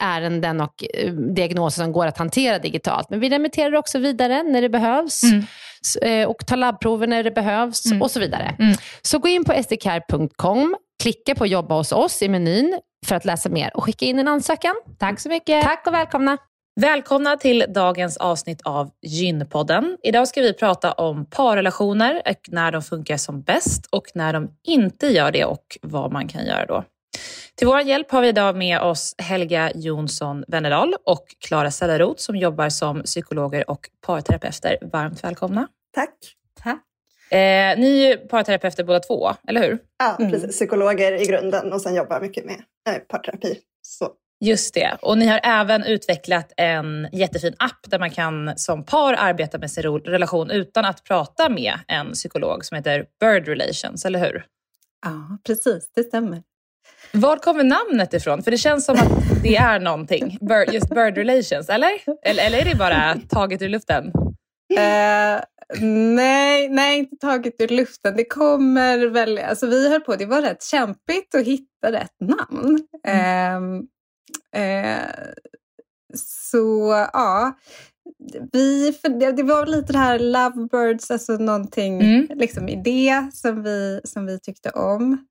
ärenden och eh, diagnoser som går att hantera digitalt. Men vi remitterar också vidare när det behövs mm. Eh, och tar labbprover när det behövs mm. och så vidare. Mm. Så gå in på sdcare.com, klicka på jobba hos oss i menyn för att läsa mer och skicka in en ansökan. Tack så mycket. Tack och välkomna. Välkomna till dagens avsnitt av Gynpodden. Idag ska vi prata om parrelationer och när de funkar som bäst och när de inte gör det och vad man kan göra då. Till vår hjälp har vi idag med oss Helga Jonsson Wennerdal och Klara Selleroth som jobbar som psykologer och parterapeuter. Varmt välkomna. Tack. Tack. Eh, ni är ju parterapeuter båda två, eller hur? Ja, mm. precis. Psykologer i grunden och sen jobbar mycket med eh, parterapi. Så. Just det. Och ni har även utvecklat en jättefin app där man kan som par arbeta med sin relation utan att prata med en psykolog som heter Bird Relations, eller hur? Ja, precis. Det stämmer. Var kommer namnet ifrån? För det känns som att det är någonting. Bird, just bird relations, eller? eller? Eller är det bara taget ur luften? Uh, nej, nej, inte taget ur luften. Det kommer väl... Alltså vi höll på, det var rätt kämpigt att hitta rätt namn. Mm. Uh, uh, så ja, vi, det var lite det här lovebirds, alltså någonting, mm. liksom idé som vi, som vi tyckte om.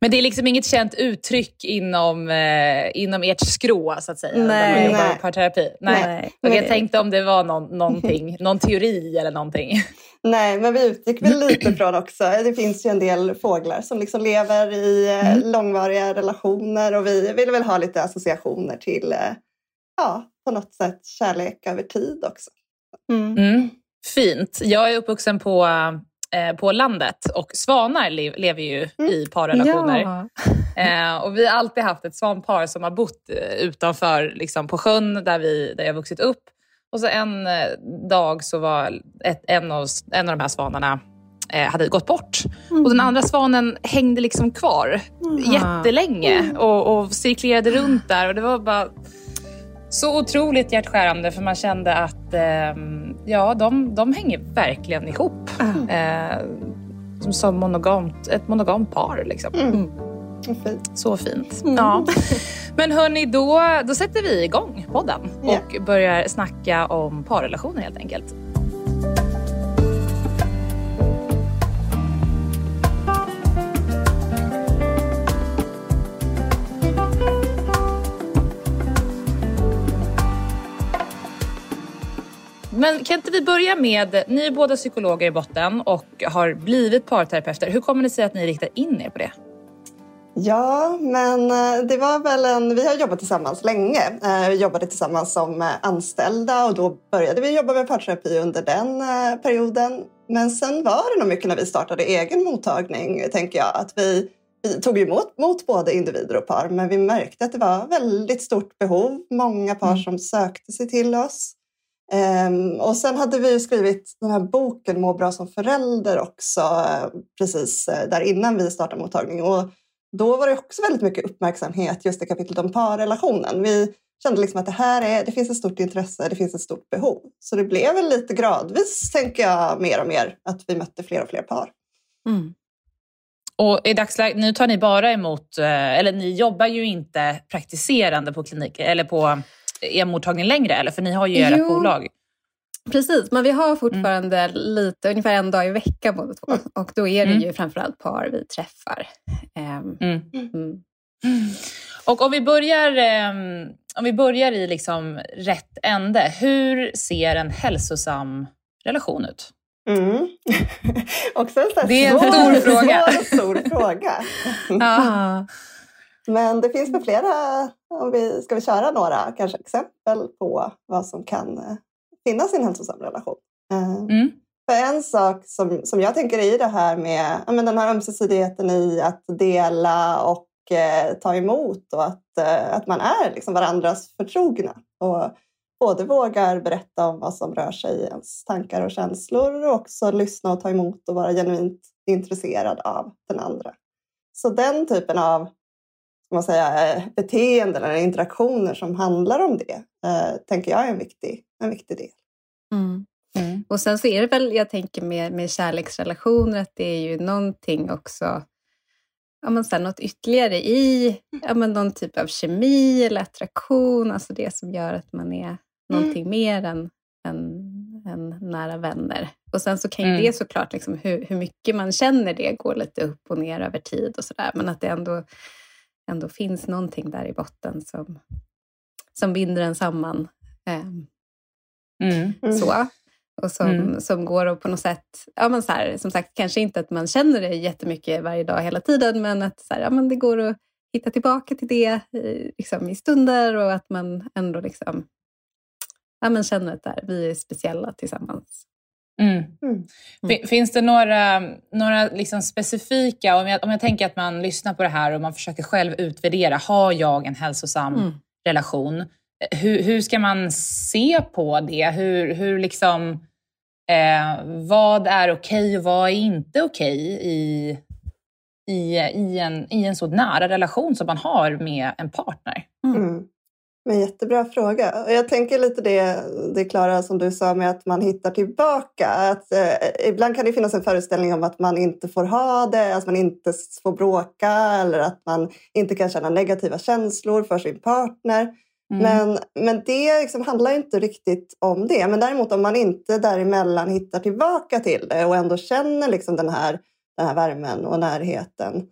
Men det är liksom inget känt uttryck inom, eh, inom ert skrå, så att säga? Nej. Där man jobbar nej. parterapi? Nej. nej. Och jag tänkte om det var någon, någonting, någon teori eller någonting. Nej, men vi utgick väl lite från också, det finns ju en del fåglar som liksom lever i eh, mm. långvariga relationer och vi ville väl ha lite associationer till, eh, ja, på något sätt kärlek över tid också. Mm. Mm. Fint. Jag är uppvuxen på eh, på landet och svanar le lever ju mm. i parrelationer. Ja. Eh, och vi har alltid haft ett svanpar som har bott eh, utanför liksom, på sjön där, vi, där jag vuxit upp. Och så en eh, dag så var ett, en, av, en av de här svanarna eh, hade gått bort. Mm. Och den andra svanen hängde liksom kvar Mm. jättelänge och, och cirklerade runt där. Och det var bara så otroligt hjärtskärande för man kände att ehm, ja, de, de hänger verkligen ihop. Ah. Eh, som, som monogamt, ett monogamt par. Liksom. Mm. Vad fint. Så fint. Mm. Ja. Men hörni, då, då sätter vi igång podden Ja. och börjar snacka om parrelationer helt enkelt. Men kan inte vi börja med, ni är båda psykologer i botten och har blivit parterapeuter. Hur kommer det sig att ni riktar in er på det? Ja, men eh, det var väl en... Vi har jobbat tillsammans länge. Eh, Vi jobbade tillsammans som eh, anställda och då började vi jobba med parterapi under den perioden. Men sen var det nog mycket när vi startade egen mottagning, tänker jag, att vi, vi tog emot mot både individer och par, men vi märkte att det var väldigt stort behov. Många par som sökte sig till oss. Um, och sen hade vi ju skrivit den här boken Må bra som förälder också, precis eh, där innan vi startade mottagning. Och då var det också väldigt mycket uppmärksamhet just i kapitlet om parrelationen. Vi kände liksom att det här är, det finns ett stort intresse, det finns ett stort behov. Så det blev väl lite gradvis, tänker jag, mer och mer att vi mötte fler och fler par. Mm. Och i dagsläget, nu tar ni bara emot, eh, eller ni jobbar ju inte praktiserande på kliniker, eller på er mottagning längre, eller? För ni har ju ert Jo. bolag. Precis, men vi har fortfarande lite, ungefär en dag i veckan båda två. Och då är det Mm. ju framförallt par vi träffar. Mm. mm. Och om vi börjar, ehm, om vi börjar i liksom rätt ände. Hur ser en hälsosam relation ut? Mm. också en sån här Det är en svår, stor fråga. Och stor fråga. Ja. Men det finns väl flera, om vi, ska vi köra några kanske exempel på vad som kan eh, finnas i en hälsosam relation? Eh, Mm. För en sak som, som jag tänker i det här med ja, men den här ömsesidigheten i att dela och eh, ta emot och att, eh, att man är liksom varandras förtrogna. Och både vågar berätta om vad som rör sig i ens tankar och känslor och också lyssna och ta emot och vara genuint intresserad av den andra. Så den typen av man säga, eh, beteenden eller interaktioner som handlar om det eh, tänker jag är en viktig, en viktig del. Mm. Mm. Och sen så är det väl, jag tänker med, med kärleksrelationer, att det är ju någonting också, ja men sen något ytterligare i, ja men någon typ av kemi eller attraktion, alltså det som gör att man är någonting mer än, än, än nära vänner. Och sen så kan ju Mm. det såklart, liksom, hur, hur mycket man känner det, gå lite upp och ner över tid och sådär, men att det ändå, ändå finns någonting där i botten som, som binder en samman. Ehm, Mm. Så. Och som, Mm. som går att på något sätt, ja men så här, som sagt kanske inte att man känner det jättemycket varje dag hela tiden men att så här, ja, men det går att hitta tillbaka till det i, liksom, i stunder och att man ändå liksom, ja, men känner att där, vi är speciella tillsammans. Mm. Mm. Fin- Finns det några, några liksom specifika, om jag, om jag tänker att man lyssnar på det här och man försöker själv utvärdera, har jag en hälsosam Mm. relation? Hur, hur ska man se på det? Hur, hur liksom, eh, vad är okej och vad är inte okej i, i, i, en, i en så nära relation som man har med en partner? Men jättebra fråga. Och jag tänker lite det, det Klara som du sa med att man hittar tillbaka. Att, eh, ibland kan det finnas en föreställning om att man inte får ha det, att man inte får bråka eller att man inte kan känna negativa känslor för sin partner. Mm. Men, men det liksom handlar inte riktigt om det. Men däremot om man inte däremellan hittar tillbaka till det och ändå känner liksom den, här, den här värmen och närheten.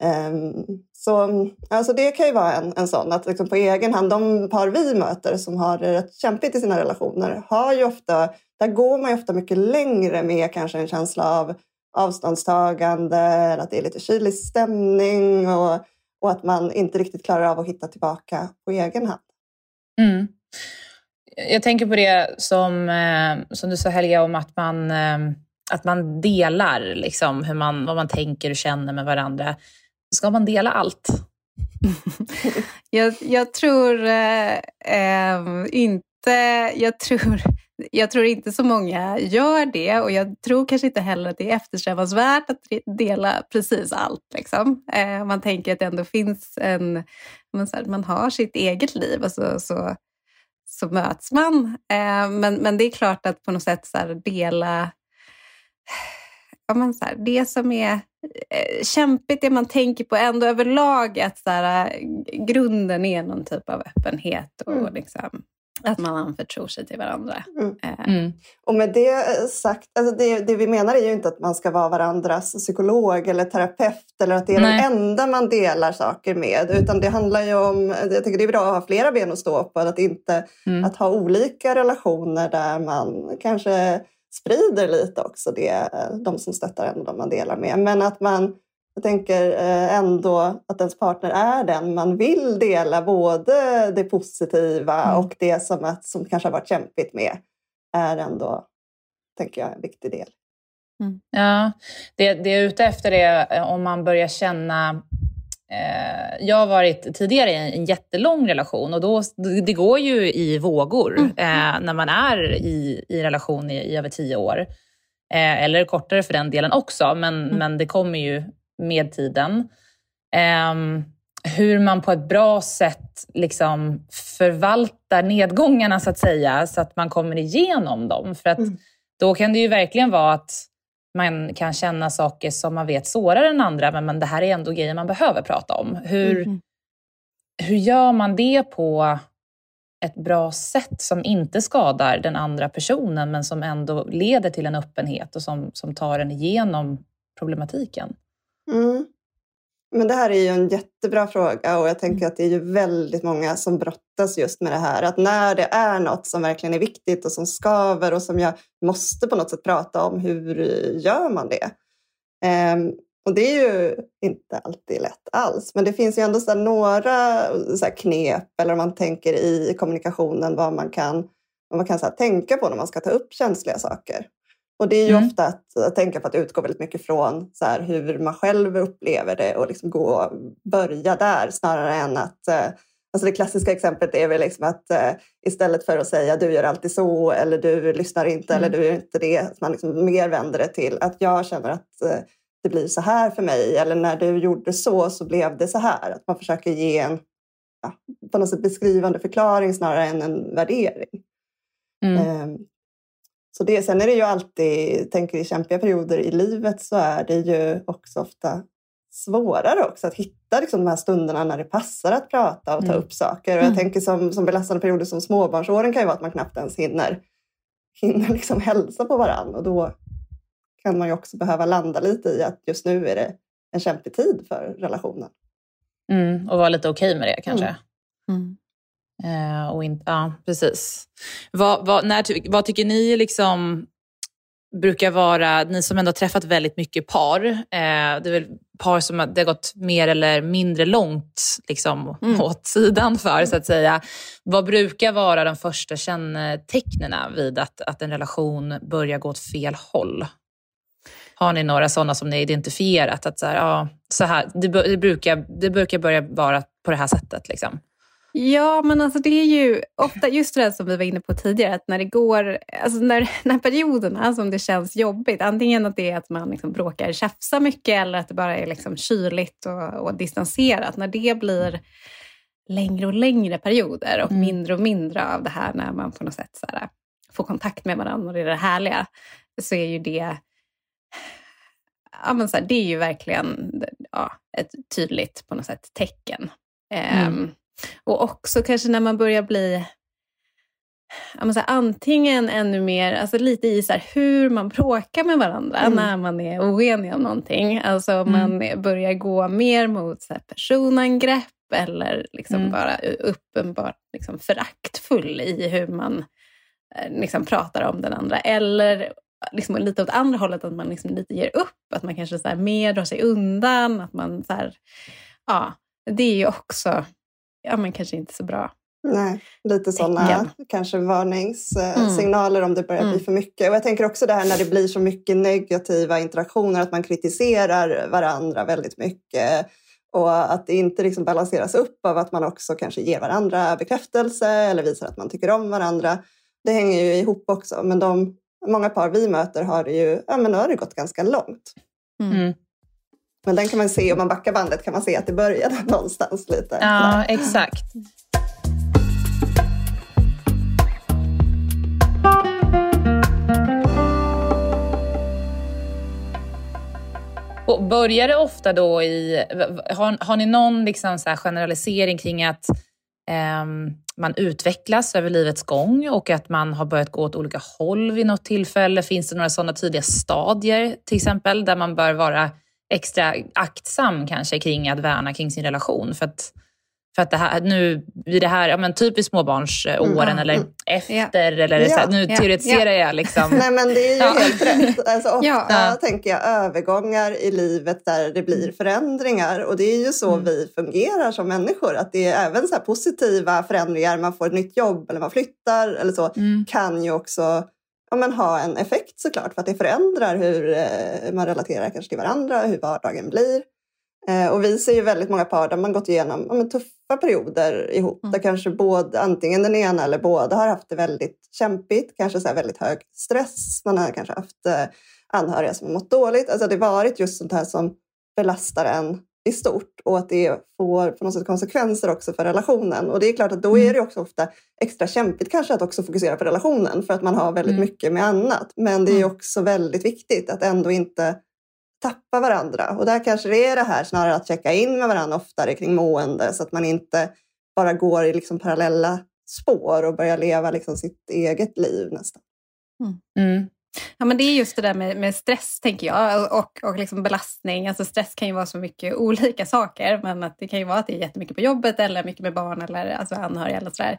Ehm, så alltså det kan ju vara en, en sån att liksom på egen hand, de par vi möter som har det rätt kämpigt i sina relationer har ju ofta, där går man ju ofta mycket längre med kanske en känsla av avståndstagande, att det är lite kylig stämning och, och att man inte riktigt klarar av att hitta tillbaka på egen hand. Mm. Jag tänker på det som, eh, som du sa Helga, om att man, eh, att man delar liksom, hur man, vad man tänker och känner med varandra. Ska man dela allt? Jag, jag tror eh, eh, inte jag tror, jag tror inte så många gör det och jag tror kanske inte heller att det är eftersträvansvärt att dela precis allt. Liksom. Eh, man tänker att det ändå finns en... Man, här, man har sitt eget liv och så, så, så möts man. Eh, men, men det är klart att på något sätt så här, dela ja, men så här, det som är kämpigt, det man tänker på ändå överlag, att så här, grunden är någon typ av öppenhet och mm. liksom, att man anförtror sig till varandra. Mm. Eh. Mm. Och med det sagt, alltså det, det, vi menar är ju inte att man ska vara varandras psykolog eller terapeut eller att det är Nej. den enda man delar saker med. Utan det handlar ju om, jag tycker det är bra att ha flera ben att stå på. Att inte mm. att ha olika relationer där man kanske sprider lite också det, de som stöttar en och de man delar med. Men att man jag tänker eh, ändå att ens partner är den man vill dela både det positiva mm. och det som, att, som kanske har varit kämpigt med är ändå, tänker jag, en viktig del. Mm. Ja, det, det jag är ute efter är eh, om man börjar känna eh, jag har varit tidigare i en jättelång relation och då, det går ju i vågor mm. eh, när man är i, i relation i, i över tio år. Eh, eller kortare för den delen också, men, mm. men det kommer ju med tiden. Um, hur man på ett bra sätt liksom förvaltar nedgångarna så att säga, så att man kommer igenom dem. För att mm. då kan det ju verkligen vara att man kan känna saker som man vet sårar den andra, men, men det här är ändå grejer man behöver prata om. Hur, mm. hur gör man det på ett bra sätt som inte skadar den andra personen, men som ändå leder till en öppenhet och som, som tar en igenom problematiken? Mm. Men det här är ju en jättebra fråga och jag tänker mm. att det är ju väldigt många som brottas just med det här. Att när det är något som verkligen är viktigt och som skaver och som jag måste på något sätt prata om, hur gör man det? Um, och det är ju inte alltid lätt alls. Men det finns ju ändå så några så knep eller om man tänker i kommunikationen vad man kan, vad man kan så tänka på när man ska ta upp känsliga saker. Och det är ju mm. ofta att, att tänka på att utgå väldigt mycket från så här, hur man själv upplever det och liksom gå börja där snarare än att eh, Alltså det klassiska exemplet är väl liksom att eh, istället för att säga du gör alltid så eller du lyssnar inte mm. eller du gör inte det, att man liksom mer vänder det till att jag känner att eh, det blir så här för mig eller när du gjorde så så blev det så här. Att man försöker ge en ja, på något sätt beskrivande förklaring snarare än en värdering. Mm. Så det, sen är det ju alltid, tänker i kämpiga perioder i livet så är det ju också ofta svårare också att hitta liksom de här stunderna när det passar att prata och ta mm. upp saker. Och jag mm. tänker som, som belastande perioder som småbarnsåren kan ju vara att man knappt ens hinner, hinner liksom hälsa på varandra och då kan man ju också behöva landa lite i att just nu är det en kämpig tid för relationen. Mm, och vara lite okej okay med det kanske. Mm. Eh, och in, ja, precis. Vad, vad, när, vad tycker ni liksom brukar vara, ni som ändå har träffat väldigt mycket par, eh, det är väl par som det har gått mer eller mindre långt liksom, mm. åt sidan för, så att säga. Vad brukar vara de första kännetecknen vid att, att en relation börjar gå åt fel håll? Har ni några sådana som ni identifierat? Att så här, ja, så här, det, det, brukar, det brukar börja vara på det här sättet. Liksom. Ja, men alltså det är ju ofta just det som vi var inne på tidigare, att när det går, alltså när, när perioderna som det känns jobbigt, antingen att det är att man liksom bråkar tjafsa mycket eller att det bara är liksom kyligt och, och distanserat, när det blir längre och längre perioder och mm. mindre och mindre av det här när man på något sätt så här, får kontakt med varandra och det är det härliga, så är ju det ja, men så här, det är ju verkligen ja, ett tydligt på något sätt tecken. Mm. Um, och också kanske när man börjar bli här, antingen ännu mer, alltså lite i så här, hur man bråkar med varandra mm. när man är oenig om någonting. Alltså mm. man börjar gå mer mot så här, personangrepp eller liksom mm. bara uppenbart liksom, föraktfull i hur man eh, liksom, pratar om den andra. Eller liksom, lite åt andra hållet, att man liksom, lite ger upp. Att man kanske så här, mer drar sig undan. Att man, så här, ja, det är ju också ja, men kanske inte så bra. Nej, lite sådana kanske varningssignaler mm. om det börjar mm. bli för mycket. Och jag tänker också det här när det blir så mycket negativa interaktioner, att man kritiserar varandra väldigt mycket. Och att det inte liksom balanseras upp av att man också kanske ger varandra bekräftelse eller visar att man tycker om varandra. Det hänger ju ihop också. Men de många par vi möter har det ju ja, men nu har det gått ganska långt. Mm. Men den kan man se, om man backar bandet kan man se att det började någonstans lite. Ja, exakt. Och börjar det ofta då i... Har, har ni någon liksom så generalisering kring att eh, man utvecklas över livets gång och att man har börjat gå åt olika håll vid något tillfälle? Finns det några sådana tidiga stadier till exempel där man bör vara extra aktsam kanske kring att värna kring sin relation? För att för att det här, nu vid det här, ja, men typ i småbarnsåren mm. eller mm. efter, eller ja. så här, nu ja. teoretiserar jag. Liksom. Nej men det är ju ja. helt rätt. Alltså, ofta tänker jag övergångar i livet där det blir förändringar och det är ju så mm. vi fungerar som människor. Att det är även så positiva förändringar, man får ett nytt jobb eller man flyttar eller så, mm. kan ju också ja, men ha en effekt såklart för att det förändrar hur eh, man relaterar kanske till varandra, hur vardagen blir. Eh, och vi ser ju väldigt många par där man gått igenom ja, tuffa perioder ihop. Mm. Där kanske både, antingen den ena eller båda har haft det väldigt kämpigt. Kanske så väldigt hög stress. Man har kanske haft eh, anhöriga som har mått dåligt. Alltså det har varit just sånt här som belastar en i stort och att det får på något sätt konsekvenser också för relationen. Och det är klart att då är mm. det också ofta extra kämpigt kanske att också fokusera på relationen för att man har väldigt mm. mycket med annat. Men det är mm. också väldigt viktigt att ändå inte tappa varandra. Och där kanske det är det här snarare att checka in med varandra oftare kring mående så att man inte bara går i liksom parallella spår och börjar leva liksom sitt eget liv nästan. Mm. Mm. Ja, men det är just det där med, med stress, tänker jag, och, och liksom belastning. Alltså stress kan ju vara så mycket olika saker, men att det kan ju vara att det är jättemycket på jobbet eller mycket med barn eller alltså anhöriga eller sådär.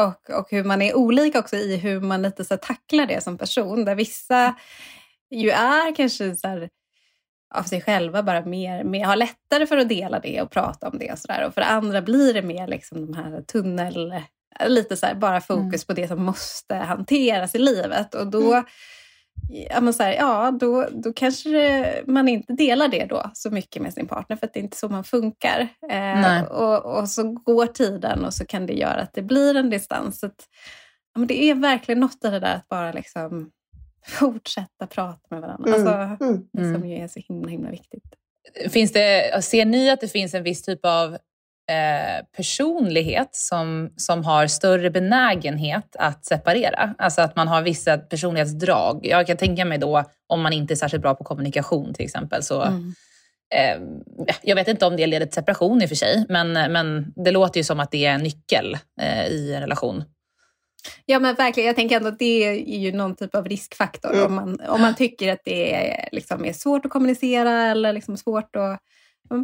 Och, och hur man är olika också i hur man lite så tacklar det som person, där vissa ju är kanske så här, av sig själva bara mer, mer, har lättare för att dela det och prata om det. Och, så där. och för andra blir det mer liksom de här tunnel... Lite så här, bara fokus mm. på det som måste hanteras i livet. Och då, mm. Ja, men så här, ja, då, då kanske det, man inte delar det då så mycket med sin partner för att det är inte så man funkar. Eh, och, och, så går tiden och så kan det göra att det blir en distans. Så att, ja, men det är verkligen något av det där att bara liksom fortsätta prata med varandra. Mm. Alltså, mm. Som mm. ju är så himla, himla viktigt. Finns det, ser ni att det finns en viss typ av eh, personlighet som, som har större benägenhet att separera? Alltså att man har vissa personlighetsdrag. Jag kan tänka mig då, om man inte är särskilt bra på kommunikation till exempel, så mm. eh, jag vet inte om det leder till separation i och för sig, men, men det låter ju som att det är en nyckel eh, i en relation. Ja men verkligen, jag tänker ändå att det är ju någon typ av riskfaktor mm. om, man, om man tycker att det är, liksom, är svårt att kommunicera eller liksom svårt, att,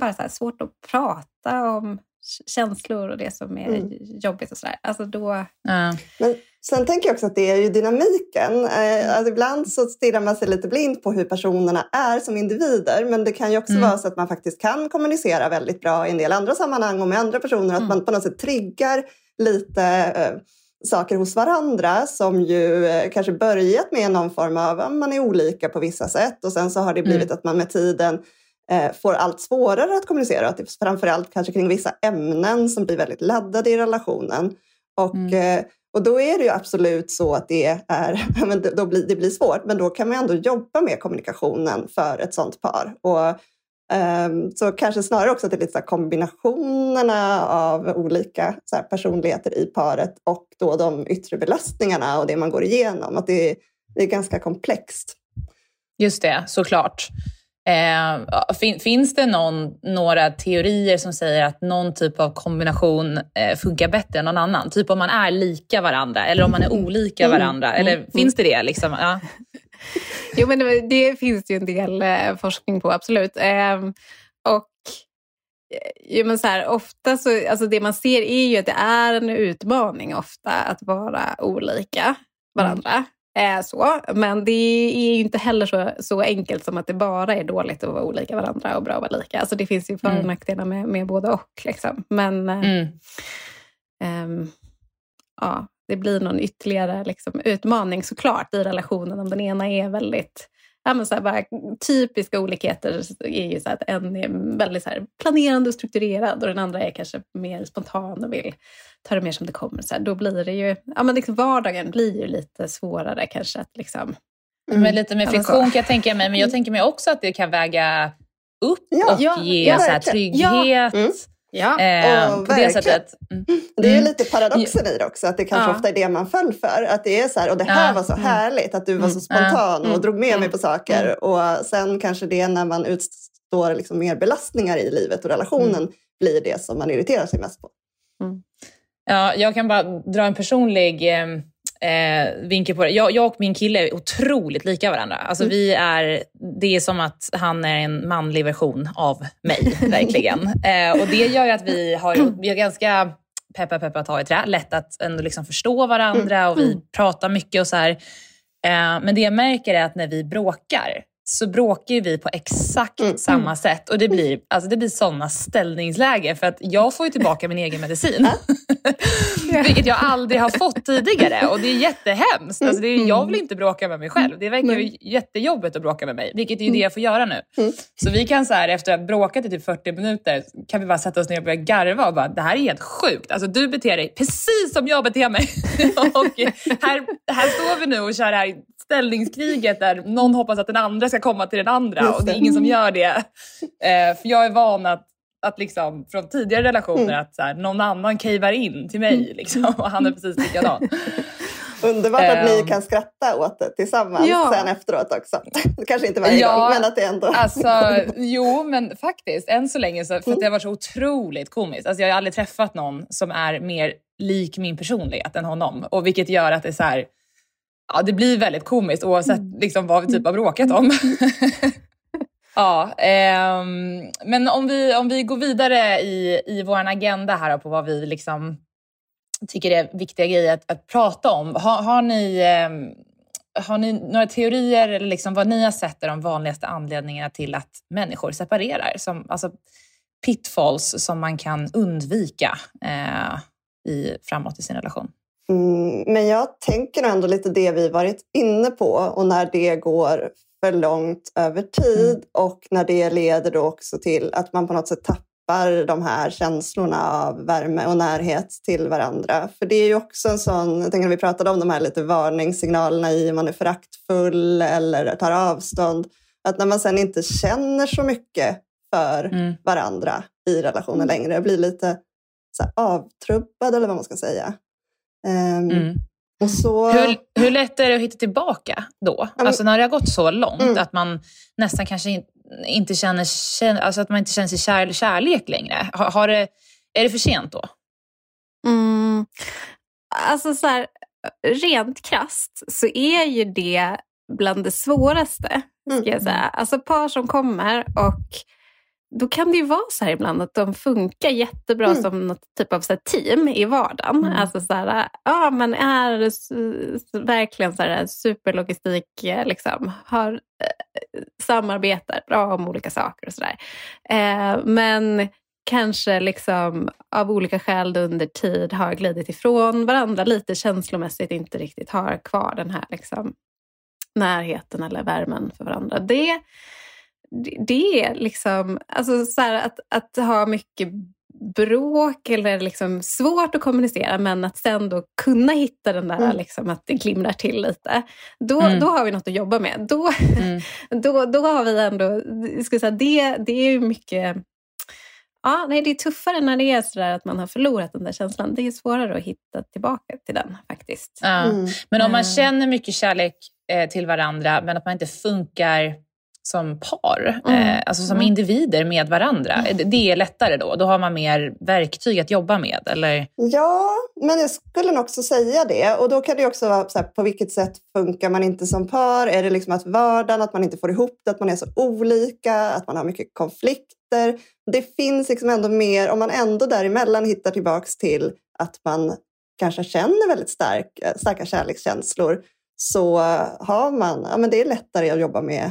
bara så här, svårt att prata om känslor och det som är mm. jobbigt och sådär. Alltså då... Mm. Men sen tänker jag också att det är ju dynamiken. Eh, alltså ibland så stirrar man sig lite blind på hur personerna är som individer. Men det kan ju också mm. vara så att man faktiskt kan kommunicera väldigt bra i en del andra sammanhang och med andra personer. Att mm. man på något sätt triggar lite eh, saker hos varandra som ju eh, kanske börjat med någon form av att man är olika på vissa sätt och sen så har det blivit mm. att man med tiden får allt svårare att kommunicera. Att det framförallt kanske kring vissa ämnen som blir väldigt laddade i relationen. Och, mm. eh, och då är det ju absolut så att det, är, då blir, det blir svårt, men då kan man ändå jobba med kommunikationen för ett sånt par. Och Ehm, så kanske snarare också att det är lite kombinationerna av olika så personligheter i paret och då de yttre belastningarna och det man går igenom. Att det är, det är ganska komplext. Just det, såklart. Eh, fin, finns det någon, några teorier som säger att någon typ av kombination eh, funkar bättre än någon annan? Typ om man är lika varandra eller om man är olika mm. varandra. Mm. Eller mm. finns det det? Liksom? Ja. jo, men det, det, finns ju en del eh, forskning på, absolut. Eh, och Jo, men så här, ofta så, alltså det man ser är ju att det är en utmaning ofta att vara olika varandra. Mm. så. Men det är ju inte heller så, så enkelt som att det bara är dåligt att vara olika varandra och bra att vara lika. Alltså det finns ju för och mm. nackdelar med, med både och. Liksom. Men eh, um, ja, det blir någon ytterligare liksom, utmaning såklart i relationen om den ena är väldigt ja, men så bara, typiska olikheter är ju så att en är väldigt så planerande och strukturerad och den andra är kanske mer spontan och vill ta det mer som det kommer. Så här, då blir det ju, ja men liksom vardagen blir ju lite svårare kanske att liksom... Mm. Men lite med friktion kan jag tänka mig, men jag tänker mig också att det kan väga upp ja, och ja, ge ja, så här, trygghet. Mm. Ja, eh, och det sättet. Mm. Det är ju mm. lite paradoxen i det också, att det kanske ja. ofta är det man föll för. Att det är så här, och det här ja. var så mm. härligt, att du var så mm. spontan och mm. drog med mig på saker. Och sen kanske det när man utstår liksom mer belastningar i livet och relationen blir det som man irriterar sig mest på. Ja, jag kan bara dra en personlig eh, eh, vinkel på det. Jag, jag, och min kille är otroligt lika varandra. Alltså, mm. vi är, det är som att han är en manlig version av mig, verkligen. Eh, och det gör ju att vi har, vi har ganska peppa peppa ta i trä, lätt att ändå liksom förstå varandra och vi mm. pratar mycket och så här. Eh, men det jag märker är att när vi bråkar så bråkar vi på exakt mm. samma mm. sätt. Och det blir, alltså det blir sådana ställningslägen för att jag får ju tillbaka min egen medicin. Vilket jag aldrig har fått tidigare och det är jättehemskt. Alltså det är, jag vill inte bråka med mig själv. Det verkar ju jättejobbigt att bråka med mig, vilket är ju det jag får göra nu. Mm. Så vi kan så här, efter att ha bråkat i typ 40 minuter kan vi bara sätta oss ner och börja garva och bara, det här är helt sjukt. Alltså du beter dig precis som jag beter mig. och här, här står vi nu och kör det här ställningskriget där någon hoppas att den andra ska komma till den andra och det är ingen som gör det. Eh, för jag är van att, att liksom, från tidigare relationer mm. att så här, någon annan cavar in till mig mm. liksom, och han är precis likadan. Underbart att ni ehm. kan skratta åt det tillsammans ja. sen efteråt också. Kanske inte varje ja, gång, men att det ändå... Alltså, jo, men faktiskt. Än så länge, så, för mm. det har varit så otroligt komiskt. Alltså, jag har aldrig träffat någon som är mer lik min personlighet än honom. Och vilket gör att det är så här, ja, det blir väldigt komiskt oavsett mm. liksom, vad vi typ har bråkat om. ja, eh, men om vi, om vi går vidare i, i vår agenda här på vad vi liksom tycker är viktiga grejer att, att prata om. Har, har ni, eh, har ni några teorier eller liksom vad ni har sett är de vanligaste anledningarna till att människor separerar? Som, alltså pitfalls som man kan undvika eh, i, framåt i sin relation? Mm, men jag tänker ändå lite det vi varit inne på och när det går för långt över tid mm. och när det leder då också till att man på något sätt tappar de här känslorna av värme och närhet till varandra. För det är ju också en sån, jag tänker när vi pratade om de här lite varningssignalerna i om man är föraktfull eller tar avstånd, att när man sen inte känner så mycket för mm. varandra i relationen längre, blir lite så avtrubbad eller vad man ska säga. Um, mm. och så... hur, hur lätt är det att hitta tillbaka då? Um, alltså när det har gått så långt mm. att man nästan kanske in, inte känner, alltså att man inte känner sig kär, kärlek längre. Har, har det, är det för sent då? Mm. Alltså så här, rent krast så är ju det bland det svåraste. Ska jag mm. säga. Alltså par som kommer och då kan det ju vara så här ibland att de funkar jättebra mm. som något typ av så team i vardagen. Mm. Alltså så här, ja men är verkligen så här superlogistik, liksom, har, eh, samarbetar bra om olika saker och sådär. Eh, men kanske liksom av olika skäl under tid har glidit ifrån varandra lite känslomässigt, inte riktigt har kvar den här liksom, närheten eller värmen för varandra. Det det är liksom, alltså så här, att, att ha mycket bråk eller liksom svårt att kommunicera men att sen då kunna hitta den där mm. liksom, att det glimrar till lite. Då, mm. då har vi något att jobba med. Då, mm. då, då har vi ändå, ska säga, det, det är mycket Ja, nej, det är tuffare när det är sådär att man har förlorat den där känslan. Det är svårare att hitta tillbaka till den faktiskt. Ja. Mm. Men om man eh. känner mycket kärlek eh, till varandra men att man inte funkar som par, mm. eh, alltså som mm. individer med varandra. Mm. Det är lättare då? Då har man mer verktyg att jobba med? Eller? Ja, men jag skulle nog också säga det. Och då kan det också vara så här, på vilket sätt funkar man inte som par? Är det liksom att vardagen, att man inte får ihop det, att man är så olika, att man har mycket konflikter? Det finns liksom ändå mer, om man ändå däremellan hittar tillbaks till att man kanske känner väldigt stark, starka kärlekskänslor så har man, ja men det är lättare att jobba med Eh,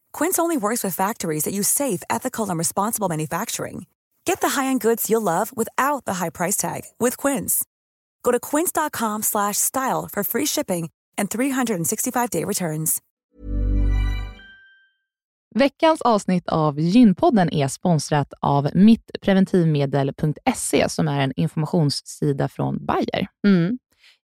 Quince only works with factories that use safe, ethical, and responsible manufacturing. Get the high-end goods you'll love without the high price tag with Quince. Go to quince.com slash style for free shipping and 365-day returns. Veckans avsnitt av Gynpodden är sponsrat av mittpreventivmedel.se som är en informationssida från Bayer. Mm.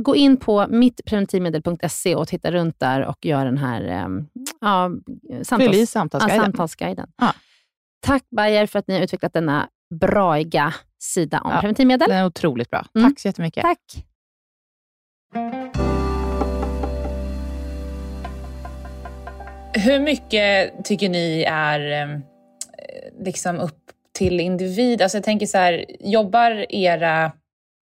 gå in på mittpreventivmedel.se och titta runt där och gör den här eh, ja, samtals, ja, samtalsguiden. samtalsguiden. Ja. Tack Bayer för att ni har utvecklat denna braiga sida om Ja. preventivmedel. Den är otroligt bra. Mm. Tack så jättemycket. Tack. Hur mycket tycker ni är eh, liksom upp till individ? Alltså jag tänker så här, jobbar era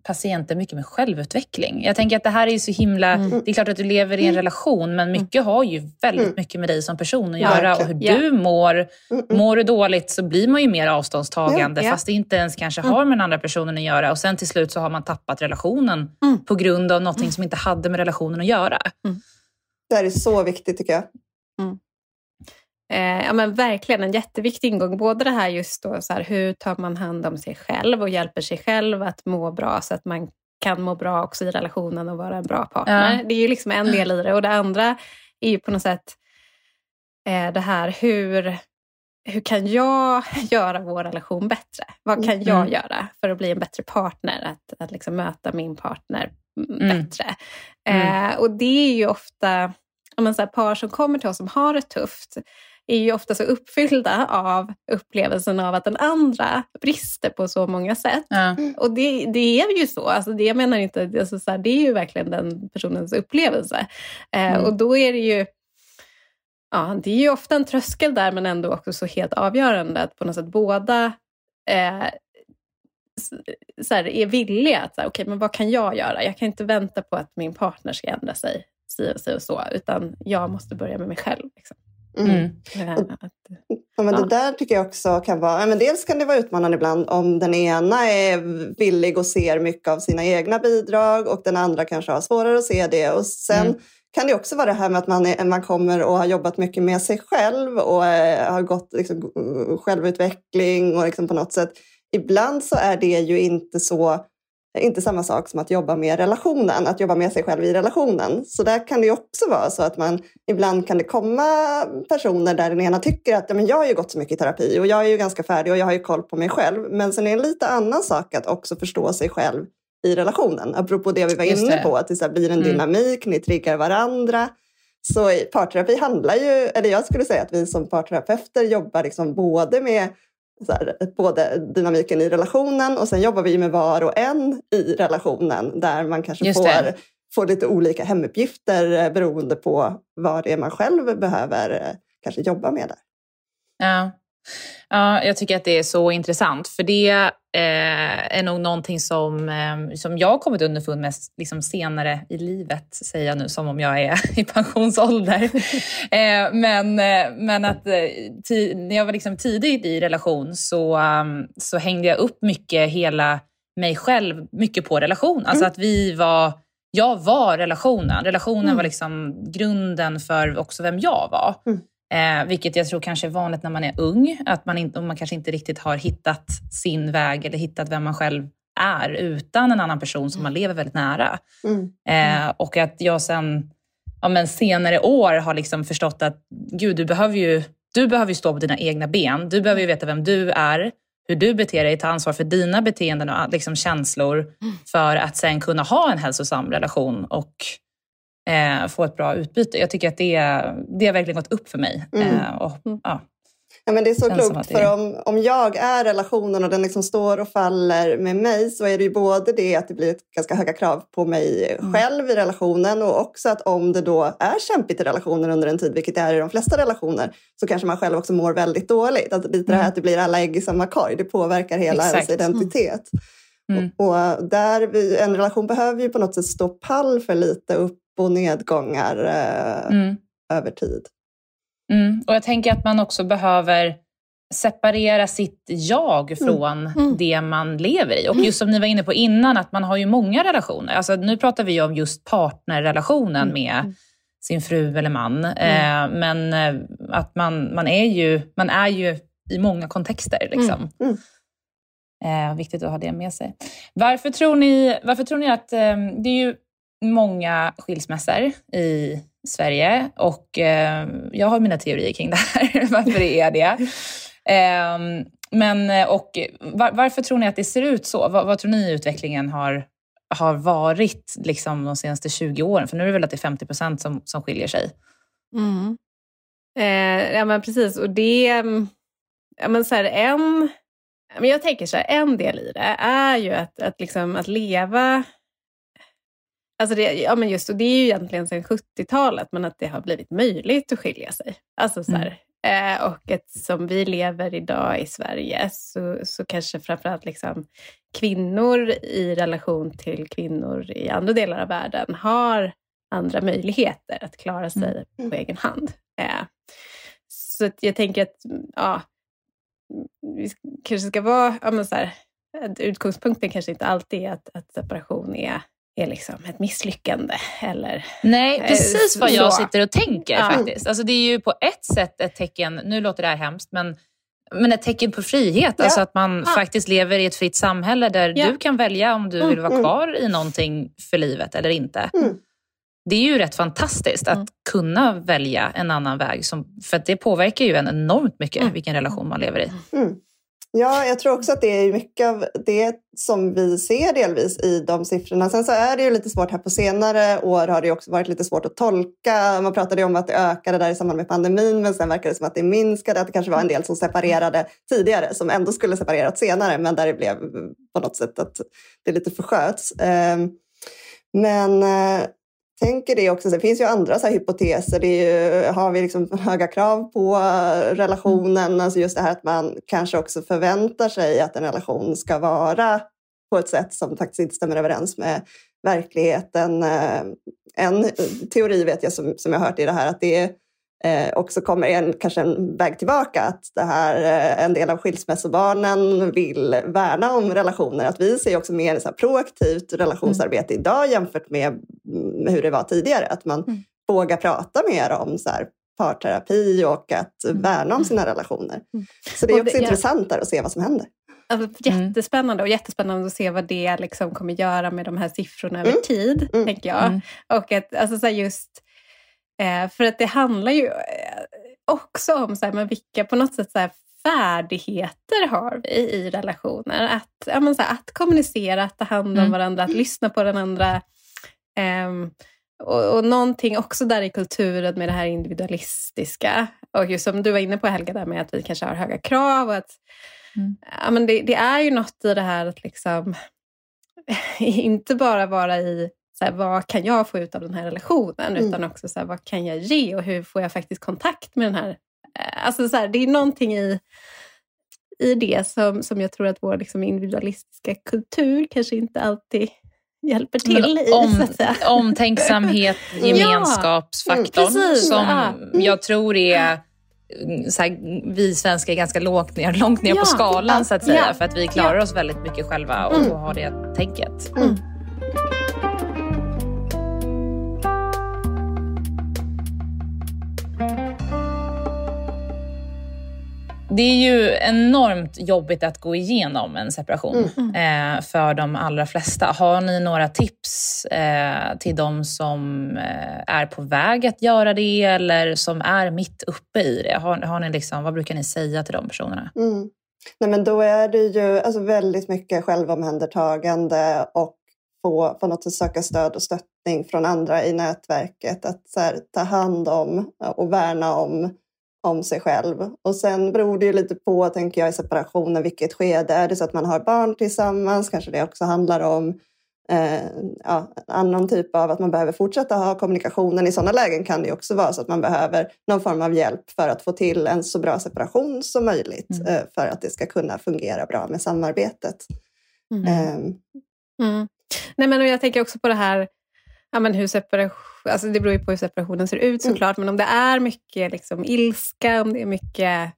patienter mycket med självutveckling? Jag tänker att det här är ju så himla... Mm. Det är klart att du lever i en relation, men mycket har ju väldigt Mm. mycket med dig som person att göra. Och hur du mår. Mm, mm. Mår du dåligt så blir man ju mer avståndstagande, fast det inte ens kanske har med den andra personen att göra. Och sen till slut så har man tappat relationen Mm. på grund av någonting som inte hade med relationen att göra. Det här är så viktigt tycker jag. Eh, ja, men verkligen en jätteviktig ingång. Både det här just då, så här, hur tar man hand om sig själv och hjälper sig själv att må bra så att man kan må bra också i relationen och vara en bra partner. Ja. Det är ju liksom en del i det. Och det andra är ju på något sätt eh, det här hur, hur kan jag göra vår relation bättre? Vad kan jag Mm. göra för att bli en bättre partner? Att, att liksom möta min partner mm, bättre. Mm. Eh, och det är ju ofta om man, så här, par som kommer till oss som har det tufft är ju ofta så uppfyllda av upplevelsen av att den andra brister på så många sätt. Ja. Och det, det är ju så. Alltså det, jag menar inte, alltså så här, det är ju verkligen den personens upplevelse. Eh, Mm. Och då är det ju Ja, det är ju ofta en tröskel där men ändå också så helt avgörande att på något sätt båda eh, så här, är villiga att, okej, men vad kan jag göra? Jag kan inte vänta på att min partner ska ändra sig, si och, si och så, utan jag måste börja med mig själv. Liksom. Mm. Mm. Ja, men. Det där tycker jag också kan vara... Ja, men dels kan det vara utmanande ibland om den ena är villig och ser mycket av sina egna bidrag och den andra kanske har svårare att se det. Och sen Mm. kan det också vara det här med att man, är, man kommer och har jobbat mycket med sig själv och eh, har gått liksom, självutveckling och liksom på något sätt. Ibland så är det ju inte så inte samma sak som att jobba med relationen, att jobba med sig själv i relationen. Så där kan det också vara så att man ibland kan det komma personer där den ena tycker att ja, men jag har ju gått så mycket i terapi och jag är ju ganska färdig och jag har ju koll på mig själv. Men sen är det en lite annan sak att också förstå sig själv i relationen. Apropå det vi var inne på, att det så blir en mm. dynamik, ni triggar varandra. Så parterapi handlar ju, eller jag skulle säga att vi som parterapeuter jobbar liksom både med så här, både dynamiken i relationen och sen jobbar vi med var och en i relationen där man kanske får, får lite olika hemuppgifter eh, beroende på vad det är man själv behöver eh, kanske jobba med där. Ja. Ja, jag tycker att det är så intressant, för det eh, är nog någonting som, eh, som jag har kommit underfund med liksom senare i livet, säger jag nu som om jag är i pensionsålder. eh, men, eh, men att eh, när jag var liksom tidigt i relation så, um, så hängde jag upp mycket hela mig själv mycket på relation. Alltså mm. att vi var, jag var relationen. Relationen mm. var liksom grunden för också vem jag var. Mm. Eh, vilket jag tror kanske är vanligt när man är ung, att man, inte, man kanske inte riktigt har hittat sin väg eller hittat vem man själv är utan en annan person som man lever väldigt nära. Mm. Eh, och att jag sen ja, men senare år har liksom förstått att gud, du behöver, ju, du behöver ju stå på dina egna ben. Du behöver ju veta vem du är, hur du beter dig, ta ansvar för dina beteenden och liksom känslor mm. för att sen kunna ha en hälsosam relation och eh, få ett bra utbyte. Jag tycker att det, det har verkligen gått upp för mig. Mm. Eh, och, mm. ja. Ja, men det är så klokt, för om, om jag är relationen och den liksom står och faller med mig så är det ju både det att det blir ett ganska höga krav på mig mm. själv i relationen och också att om det då är kämpigt i relationen under en tid, vilket det är i de flesta relationer, så kanske man själv också mår väldigt dåligt. Att mm. det här mm. att det blir alla ägg i samma korg, det påverkar hela Exakt. ens identitet. Mm. Och, och, där vi, en relation behöver ju på något sätt stå pall för lite upp och nedgångar eh, mm. över tid. Mm. Och jag tänker att man också behöver separera sitt jag mm. från mm. det man lever i. Och just som ni var inne på innan, att man har ju många relationer. Alltså, nu pratar vi om just partnerrelationen mm. med mm. sin fru eller man. Eh, men eh, att man, man, är ju, man är ju i många kontexter. Liksom. Eh, viktigt att ha det med sig. Varför tror ni, varför tror ni att... Eh, det är ju många skilsmässor i Sverige och eh, jag har mina teorier kring det här, varför det är det. Ehm, eh, men, och var, varför tror ni att det ser ut så? Vad, vad tror ni utvecklingen har, har varit liksom, de senaste 20 åren? För nu är det väl att det är 50 procent som, som skiljer sig. Mm. Eh, ja, men precis. Och det... Ja, men så här, en, men jag tänker så här, en del i det är ju att, att, liksom, att leva Alltså det, ja, men just, och det är ju egentligen sedan 70-talet, men att det har blivit möjligt att skilja sig. Alltså så här, mm. eh, och eftersom vi lever idag i Sverige så, så kanske framförallt liksom kvinnor i relation till kvinnor i andra delar av världen har andra möjligheter att klara sig mm. på egen hand. Eh, så jag tänker att ja, vi kanske ska vara... Ja, men så här, utgångspunkten kanske inte alltid är att, att separation är är liksom ett misslyckande. Eller, Nej, eh, precis vad jag sitter och tänker ja. faktiskt. Alltså, det är ju på ett sätt ett tecken, nu låter det här hemskt, men, men ett tecken på frihet. Ja. Alltså att man ja. faktiskt lever i ett fritt samhälle där du kan välja om du mm, vill vara mm. kvar i någonting för livet eller inte. Mm. Det är ju rätt fantastiskt att mm. kunna välja en annan väg. Som, för det påverkar ju en enormt mycket mm. vilken relation man lever i. Ja, jag tror också att det är mycket av det som vi ser delvis i de siffrorna. Sen så är det ju lite svårt här på senare år har det också varit lite svårt att tolka. Man pratade ju om att det ökade där i samband med pandemin men sen verkar det som att det minskade. Att det kanske var en del som separerade tidigare som ändå skulle separerat senare men där det blev på något sätt att det lite försköts. Ehm, men eh, tänker det också. Det finns ju andra så hypoteser. Det ju, har vi liksom höga krav på relationen? Mm. Alltså just det här att man kanske också förväntar sig att en relation ska vara på ett sätt som faktiskt inte stämmer överens med verkligheten. Eh, en teori vet jag som, som jag har hört i det här att det eh, också kommer en, kanske en väg tillbaka. Att det här, eh, en del av skilsmässobarnen vill värna om relationer. Att vi ser också mer så proaktivt relationsarbete mm. idag jämfört med, med hur det var tidigare. Att man mm. våga prata mer om så här, parterapi och att värna om sina relationer. Så det är Och också det- intressant där att se vad som händer. Alltså, jättespännande och jättespännande att se vad det liksom kommer göra med de här siffrorna över Mm. tid, Mm. tänker jag. Mm. Och att, alltså, så just, eh, för att det handlar ju eh, också om så här, men vilka på något sätt så här, färdigheter har vi i relationer. Att, ja, men, så här, att kommunicera, att ta hand om Mm. varandra, att lyssna på den andra. Ehm, och, och någonting också där i kulturen med det här individualistiska. Och just som du var inne på Helga, där med att vi kanske har höga krav. Och att, Mm. ja, men det, det är ju något i det här att liksom inte bara vara i så här, vad kan jag få ut av den här relationen, Mm. utan också så här, vad kan jag ge och hur får jag faktiskt kontakt med den här... eh, Alltså så här, det är någonting i, i det som, som jag tror att vår liksom, individualistiska kultur kanske inte alltid hjälper till i. om, omtänksamhet, gemenskapsfaktorn Mm, som Ja. jag tror är mm, så här, vi svenskar är ganska lågt ner, långt ner Ja. på skalan så att säga. Ja. För att vi klarar oss väldigt mycket själva och, Mm. och har det tänket. Det är ju enormt jobbigt att gå igenom en separation eh, för de allra flesta. Har ni några tips eh, till de som eh, är på väg att göra det eller som är mitt uppe i det? Har, har ni liksom, vad brukar ni säga till de personerna? Mm. Nej, men då är det ju alltså, väldigt mycket självomhändertagande och få på något sätt söka stöd och stöttning från andra i nätverket. Att så här, ta hand om och värna om, om sig själv. Och sen beror det ju lite på, tänker jag, i separationen, vilket skede. Är det så att man har barn tillsammans kanske det också handlar om eh, ja, annan typ av att man behöver fortsätta ha kommunikationen. I sådana lägen kan det också vara så att man behöver någon form av hjälp för att få till en så bra separation som möjligt Mm. eh, för att det ska kunna fungera bra med samarbetet. Mm. Ehm, Mm. Nej, men jag tänker också på det här, ja, men hur separation, alltså det beror ju på hur separationen ser ut Mm. såklart, men om det är mycket liksom, ilska, om det är mycket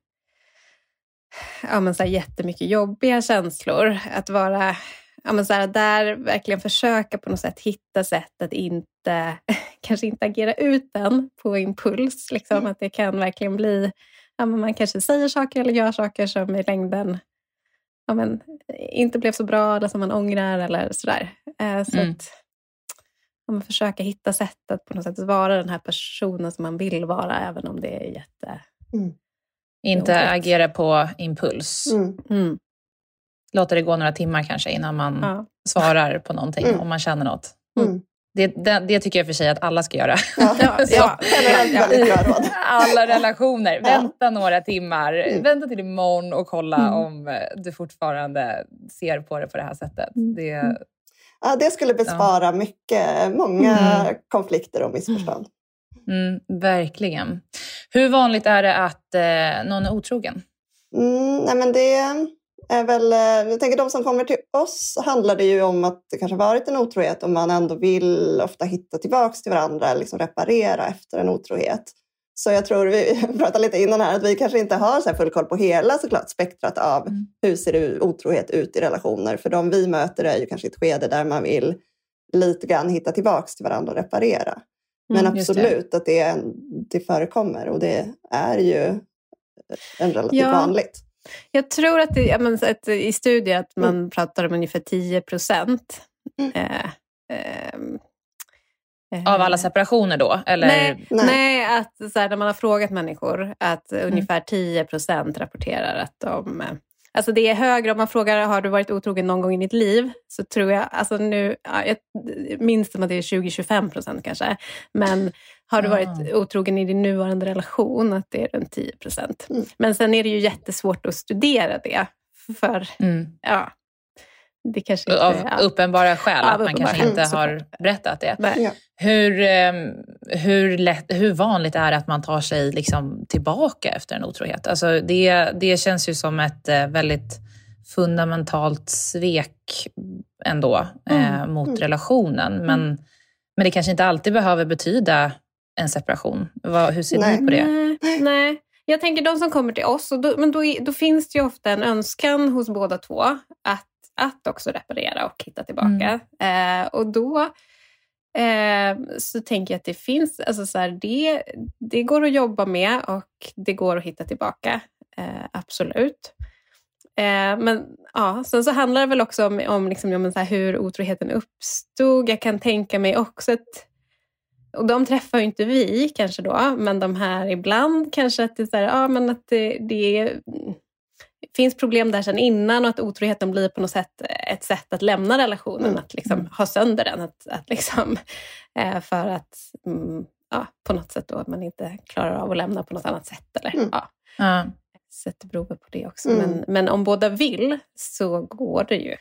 ja, men så här, jättemycket jobbiga känslor, att vara ja, men så här, där verkligen försöka på något sätt hitta sätt att inte, kanske inte agera ut den på impuls. Liksom, Mm. Att det kan verkligen bli, ja, men man kanske säger saker eller gör saker som i längden ja, men, inte blev så bra eller som man ångrar eller sådär. Eh, så Mm. att ja, försöka hitta sätt att på något sätt vara den här personen som man vill vara, även om det är jätte... Inte Jobbigt. agera på impuls. mm, Mm. Låta det gå några timmar kanske innan man Ja. svarar på någonting Mm. om man känner något. mm. Det, det, det tycker jag för sig att alla ska göra. Ja, Ja, ja. Alla relationer. Ja. Vänta några timmar. Mm. Vänta till imorgon och kolla Mm. om eh, du fortfarande ser på det på det här sättet. Mm. Det, Ja, det skulle bespara mycket, många Mm. konflikter och missförstånd. mm, verkligen. Hur vanligt är det att eh, någon är otrogen? Mm, nej men det är väl, eh, jag tänker de som kommer till oss handlar det ju om att det kanske varit en otrohet och man ändå vill ofta hitta tillbaks till varandra, liksom reparera efter en otrohet. Så jag tror, vi pratade lite innan här, att vi kanske inte har så full koll på hela såklart spektrat av Mm. hur ser det otrohet ut i relationer. För de vi möter är ju kanske ett skede där man vill lite grann hitta tillbaks till varandra och reparera. Men Mm, just det. absolut att det, är det förekommer och det är ju en relativt Ja. vanligt. Jag tror att, det, ja, men, att i studier att man pratar om ungefär 10 procent. Mm. Eh, eh, Av alla separationer då? Eller? Nej, Nej. nej. att så här, när man har frågat människor att Mm. ungefär 10 procent rapporterar att de... eh, Alltså det är högre om man frågar har du varit otrogen någon gång i ditt liv? Så tror jag, alltså nu, ja, jag minns som att det är 20-25 procent kanske. Men har du Ah. varit otrogen i din nuvarande relation, att det är runt 10 procent. Mm. Men sen är det ju jättesvårt att studera det. För Mm. ja, det kanske inte... Av ja. uppenbara skäl, Av att man kanske inte har berättat det. Nej. Ja. Hur, eh, hur, lätt, hur vanligt är det att man tar sig liksom tillbaka efter en otrohet? Alltså det, det känns ju som ett eh, väldigt fundamentalt svek ändå eh, mot Mm. relationen. Men, men det kanske inte alltid behöver betyda en separation. Vad, hur ser Nej. ni på det? Nej, nej. Jag tänker de som kommer till oss, och då, men då, då finns det ju ofta en önskan hos båda två att, att också reparera och hitta tillbaka. Eh, och då eh, så tänker jag att det finns, alltså så här, det, det går att jobba med och det går att hitta tillbaka. Eh, absolut. Eh, men ja, sen så handlar det väl också om, om, liksom, om så här, hur otroheten uppstod. Jag kan tänka mig också att och de träffar ju inte vi kanske då, men de här ibland kanske att det, är så här, ja, men att det, det finns problem där sedan innan och att otroheten blir på något sätt ett sätt att lämna relationen, mm. att liksom ha sönder den. Att, att liksom, eh, för att mm, ja, på något sätt då att man inte klarar av att lämna på något annat sätt. Eller, mm. ja. Mm. Sätter prover på det också. Mm. Men, men om båda vill så går det ju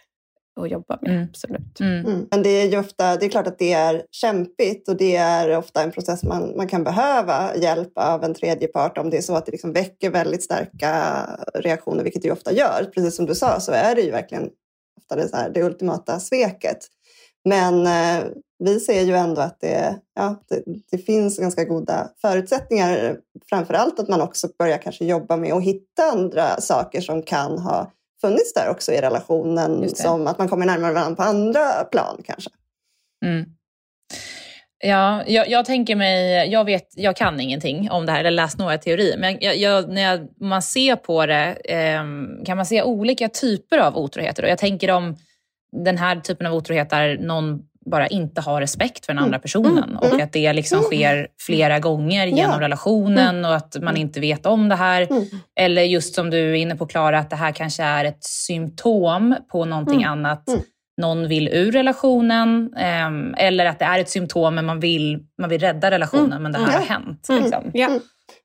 att jobba med. Mm. Absolut. Mm. Mm. Men det är ju ofta, det är klart att det är kämpigt och det är ofta en process man, man kan behöva hjälp av en tredje part om det är så att det liksom väcker väldigt starka reaktioner, vilket det ofta gör. Precis som du sa så är det ju verkligen ofta det, så här, det ultimata sveket. Men eh, vi ser ju ändå att det, ja, det, det, finns ganska goda förutsättningar. Framför allt att man också börjar kanske jobba med att hitta andra saker som kan ha funnits där också i relationen. Som att man kommer närmare varandra på andra plan kanske. Mm. Ja, jag, jag, tänker mig, jag vet, jag kan ingenting om det här eller läst några teorier, men jag, jag, när man ser på det eh, kan man se olika typer av otroheter. Och jag tänker om den här typen av otrohet där någon bara inte har respekt för den andra mm. personen mm. och mm. att det liksom sker flera gånger genom relationen och att man inte vet om det här. Eller just som du är inne på Klara, att det här kanske är ett symptom på någonting annat. Någon vill ur relationen ehm, eller att det är ett symptom men man vill, man vill rädda relationen men det här har hänt. Liksom. Ja.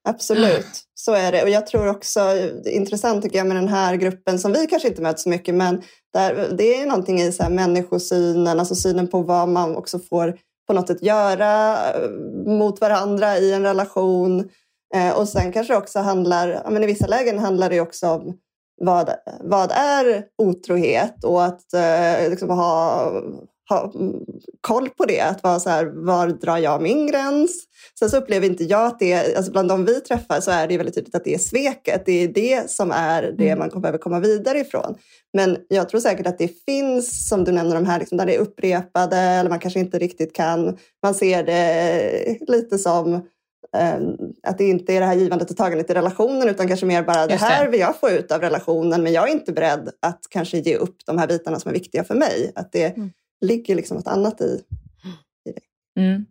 Absolut, så är det. Och jag tror också, det är intressant tycker jag med den här gruppen som vi kanske inte möter så mycket, men där, det är någonting i så här människosynen, alltså synen på vad man också får på något sätt göra eh, mot varandra i en relation. Eh, och sen kanske det också handlar, ja, men i vissa lägen handlar det också om vad, vad är otrohet och att eh, liksom ha ha koll på det. Att vara så här, var drar jag min gräns? Sen så upplever inte jag att det alltså bland de vi träffar så är det väldigt tydligt att det är sveket. Det är det som är det mm. man behöver komma vidare ifrån. Men jag tror säkert att det finns, som du nämner, de här liksom, där det är upprepade eller man kanske inte riktigt kan, man ser det lite som um, att det inte är det här givandet och tagandet i relationen utan kanske mer bara det här vill jag få ut av relationen men jag är inte beredd att kanske ge upp de här bitarna som är viktiga för mig. Att det, mm ligger liksom något annat i, i det. Mm.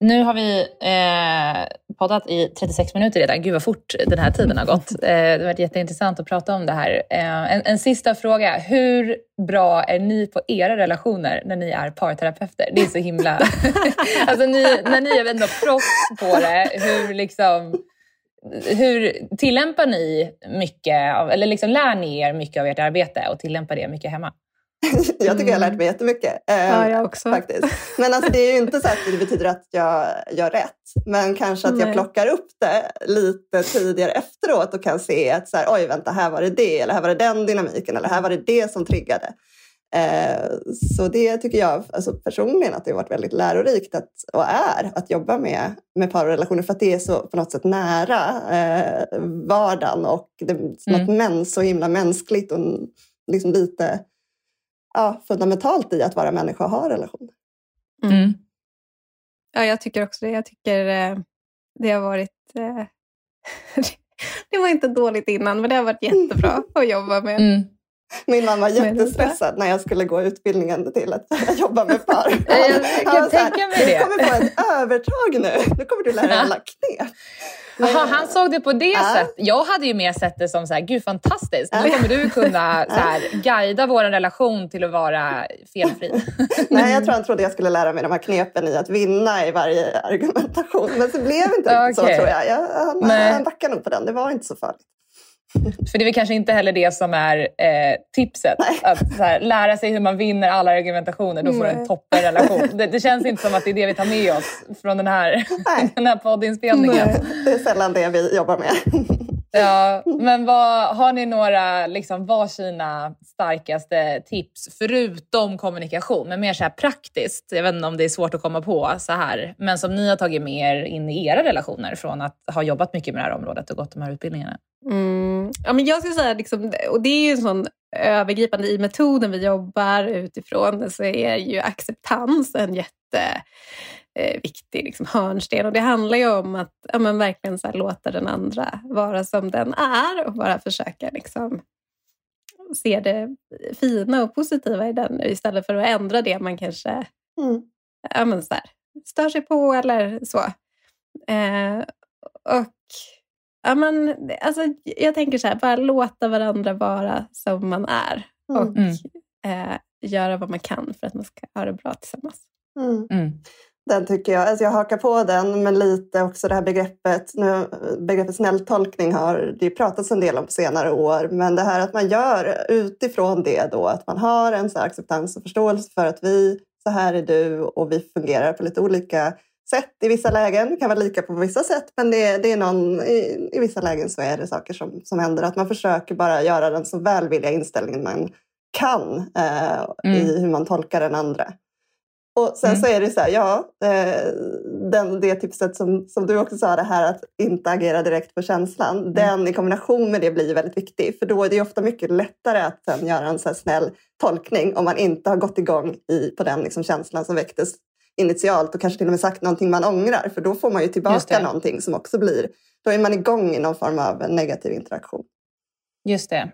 Nu har vi eh, poddat i 36 minuter redan. Gud vad fort den här tiden har gått. Eh, det har varit jätteintressant att prata om det här. Eh, en, en, sista fråga. Hur bra är ni på era relationer när ni är parterapeuter? Det är så himla... alltså ni, när ni är ändå proffs på det, hur liksom... Hur tillämpar ni mycket, av, eller liksom lär ni er mycket av ert arbete och tillämpar det mycket hemma? Jag tycker jag har lärt mig jättemycket. Ja, jag också. Faktiskt. Men alltså, det är ju inte så att det betyder att jag gör rätt. Men kanske att Nej. jag plockar upp det lite tidigare efteråt och kan se att så här, oj vänta, här var det det, eller här var det den dynamiken, eller här var det det som triggade. Eh, så det tycker jag alltså personligen att det har varit väldigt lärorikt att, och är att jobba med, med parrelationer för att det är så på något sätt nära eh, vardagen och det är något mm. mäns, så himla mänskligt och liksom lite ja, fundamentalt i att vara människa och ha relationer. Mm. mm. Ja, jag tycker också det. Jag tycker eh, det har varit... Eh, det var inte dåligt innan, men det har varit jättebra att jobba med. Mm. Min mamma var jättestressad när jag skulle gå utbildningen till att jobba med par. Jag kan tänka mig det. Du kommer få ett övertag nu. Nu kommer du lära dig alla knep. Jaha, han såg det på det ja. sättet. Jag hade ju mer sett det som så här, gud fantastiskt. Nu kommer du kunna så här, guida vår relation till att vara felfri. Nej, jag tror han trodde jag skulle lära mig de här knepen i att vinna i varje argumentation. Men det blev inte okay. riktigt så tror jag. jag han, han backade nog på den. Det var inte så farligt. För det är väl kanske inte heller det som är eh, tipset. Nej. Att här, lära sig hur man vinner alla argumentationer. Då får du en toppenrelation. Det, det känns inte som att det är det vi tar med oss från den här, den här poddinspelningen. Nej, det är sällan det vi jobbar med. Ja, men vad, har ni några liksom, varsina starkaste tips förutom kommunikation, men mer så här praktiskt? Jag vet inte om det är svårt att komma på så här, men som ni har tagit med er in i era relationer från att ha jobbat mycket med det här området och gått de här utbildningarna? Mm. Ja, men jag skulle säga, liksom, och det är ju en sån övergripande i metoden vi jobbar utifrån, så är ju acceptans en jätte jätteviktig liksom, hörnsten. Och det handlar ju om att ja, men verkligen så här, låta den andra vara som den är och bara försöka liksom, se det fina och positiva i den istället för att ändra det man kanske mm. ja, men så här, stör sig på eller så. Eh, och ja, men, alltså, Jag tänker så här, bara låta varandra vara som man är och mm. eh, göra vad man kan för att man ska ha det bra tillsammans. Mm. Den tycker jag, alltså jag hakar på den, men lite också det här begreppet, nu, begreppet snälltolkning har det pratats en del om på senare år, men det här att man gör utifrån det då, att man har en så acceptans och förståelse för att vi, så här är du och vi fungerar på lite olika sätt i vissa lägen. Det kan vara lika på vissa sätt, men det, det är någon, i, i, vissa lägen så är det saker som, som händer. Att man försöker bara göra den så välvilliga inställningen man kan eh, mm. i hur man tolkar den andra. Och sen mm. så är det så här, ja, eh, den, det tipset som, som du också sa, det här att inte agera direkt på känslan, mm. den i kombination med det blir väldigt viktig. För då är det ofta mycket lättare att sen göra en så snäll tolkning om man inte har gått igång i, på den liksom känslan som väcktes initialt och kanske till och med sagt någonting man ångrar. För då får man ju tillbaka någonting som också blir, då är man igång i någon form av negativ interaktion. Just det.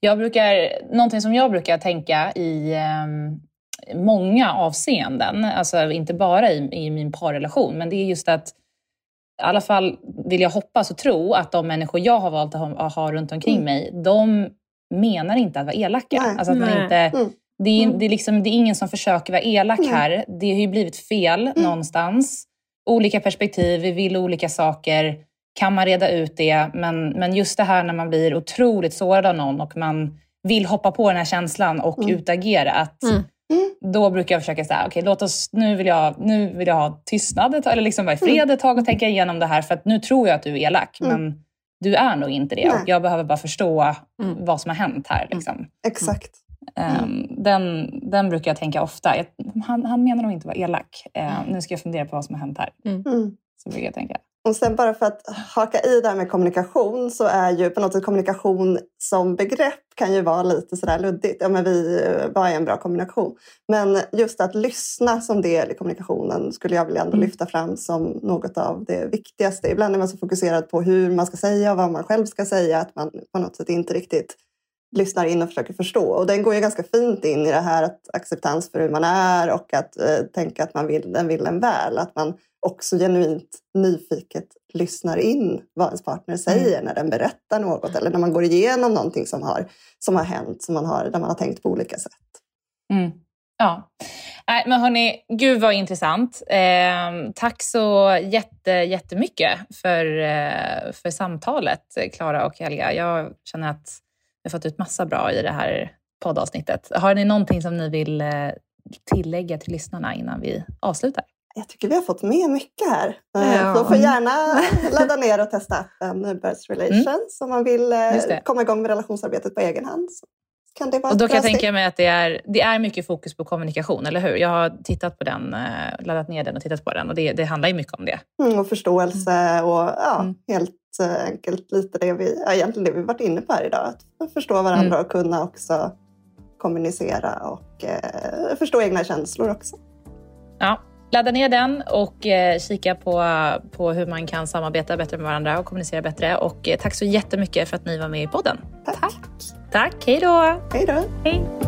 Jag brukar, någonting som jag brukar tänka i um många avseenden, alltså inte bara i, i min parrelation, men det är just att i alla fall vill jag hoppas och tro att de människor jag har valt att ha, att ha runt omkring mm. mig, de menar inte att vara elaka. Nej. Alltså att man inte, mm. det, är, mm. det, är liksom, det är ingen som försöker vara elak Nej. här. Det har ju blivit fel mm. någonstans. Olika perspektiv, vi vill olika saker. Kan man reda ut det? Men, men just det här när man blir otroligt sårad av någon och man vill hoppa på den här känslan och mm. utagera. Att mm. Mm. Då brukar jag försöka säga, okej okay, låt oss, nu vill, jag, nu vill jag ha tystnad eller liksom vara i fred ett tag och tänka igenom det här för att nu tror jag att du är elak, mm. men du är nog inte det. Och jag behöver bara förstå mm. vad som har hänt här. Mm. Liksom. Exakt. Um, den, den brukar jag tänka ofta. Jag, han, han menar nog inte att vara elak. Uh, nu ska jag fundera på vad som har hänt här. Så brukar jag tänka. Och sen bara för att haka i det här med kommunikation så är ju på något sätt kommunikation som begrepp kan ju vara lite sådär luddigt. Ja, men vi, vad är en bra kommunikation? Men just att lyssna som del i kommunikationen skulle jag vilja ändå mm. lyfta fram som något av det viktigaste. Ibland är man så fokuserad på hur man ska säga och vad man själv ska säga att man på något sätt inte riktigt lyssnar in och försöker förstå. Och den går ju ganska fint in i det här att acceptans för hur man är och att eh, tänka att man vill, den vill en väl. Att man också genuint nyfiket lyssnar in vad ens partner säger mm. när den berättar något eller när man går igenom någonting som har, som har hänt, som man har, där man har tänkt på olika sätt. Mm. Ja. Nej, men hörni, gud vad intressant. Eh, tack så jätte, jättemycket för, eh, för samtalet, Klara och Helga. Jag känner att vi har fått ut massa bra i det här poddavsnittet. Har ni någonting som ni vill eh, tillägga till lyssnarna innan vi avslutar? Jag tycker vi har fått med mycket här. Eh, ja. De får gärna ladda ner och testa appen Birth Relations mm. om man vill eh, komma igång med relationsarbetet på egen hand. Kan det vara och då kan jag tänka mig att det är, det är mycket fokus på kommunikation, eller hur? Jag har tittat på den, eh, laddat ner den och tittat på den och det, det handlar ju mycket om det. Mm, och förståelse och ja, mm. helt enkelt lite det vi, ja, egentligen det vi varit inne på här idag. Att förstå varandra mm. och kunna också kommunicera och eh, förstå egna känslor också. Ja, Ladda ner den och eh, kika på, på hur man kan samarbeta bättre med varandra och kommunicera bättre. Och eh, tack så jättemycket för att ni var med i podden. Tack. Tack. Tack. Hej då. Hej då. Hej.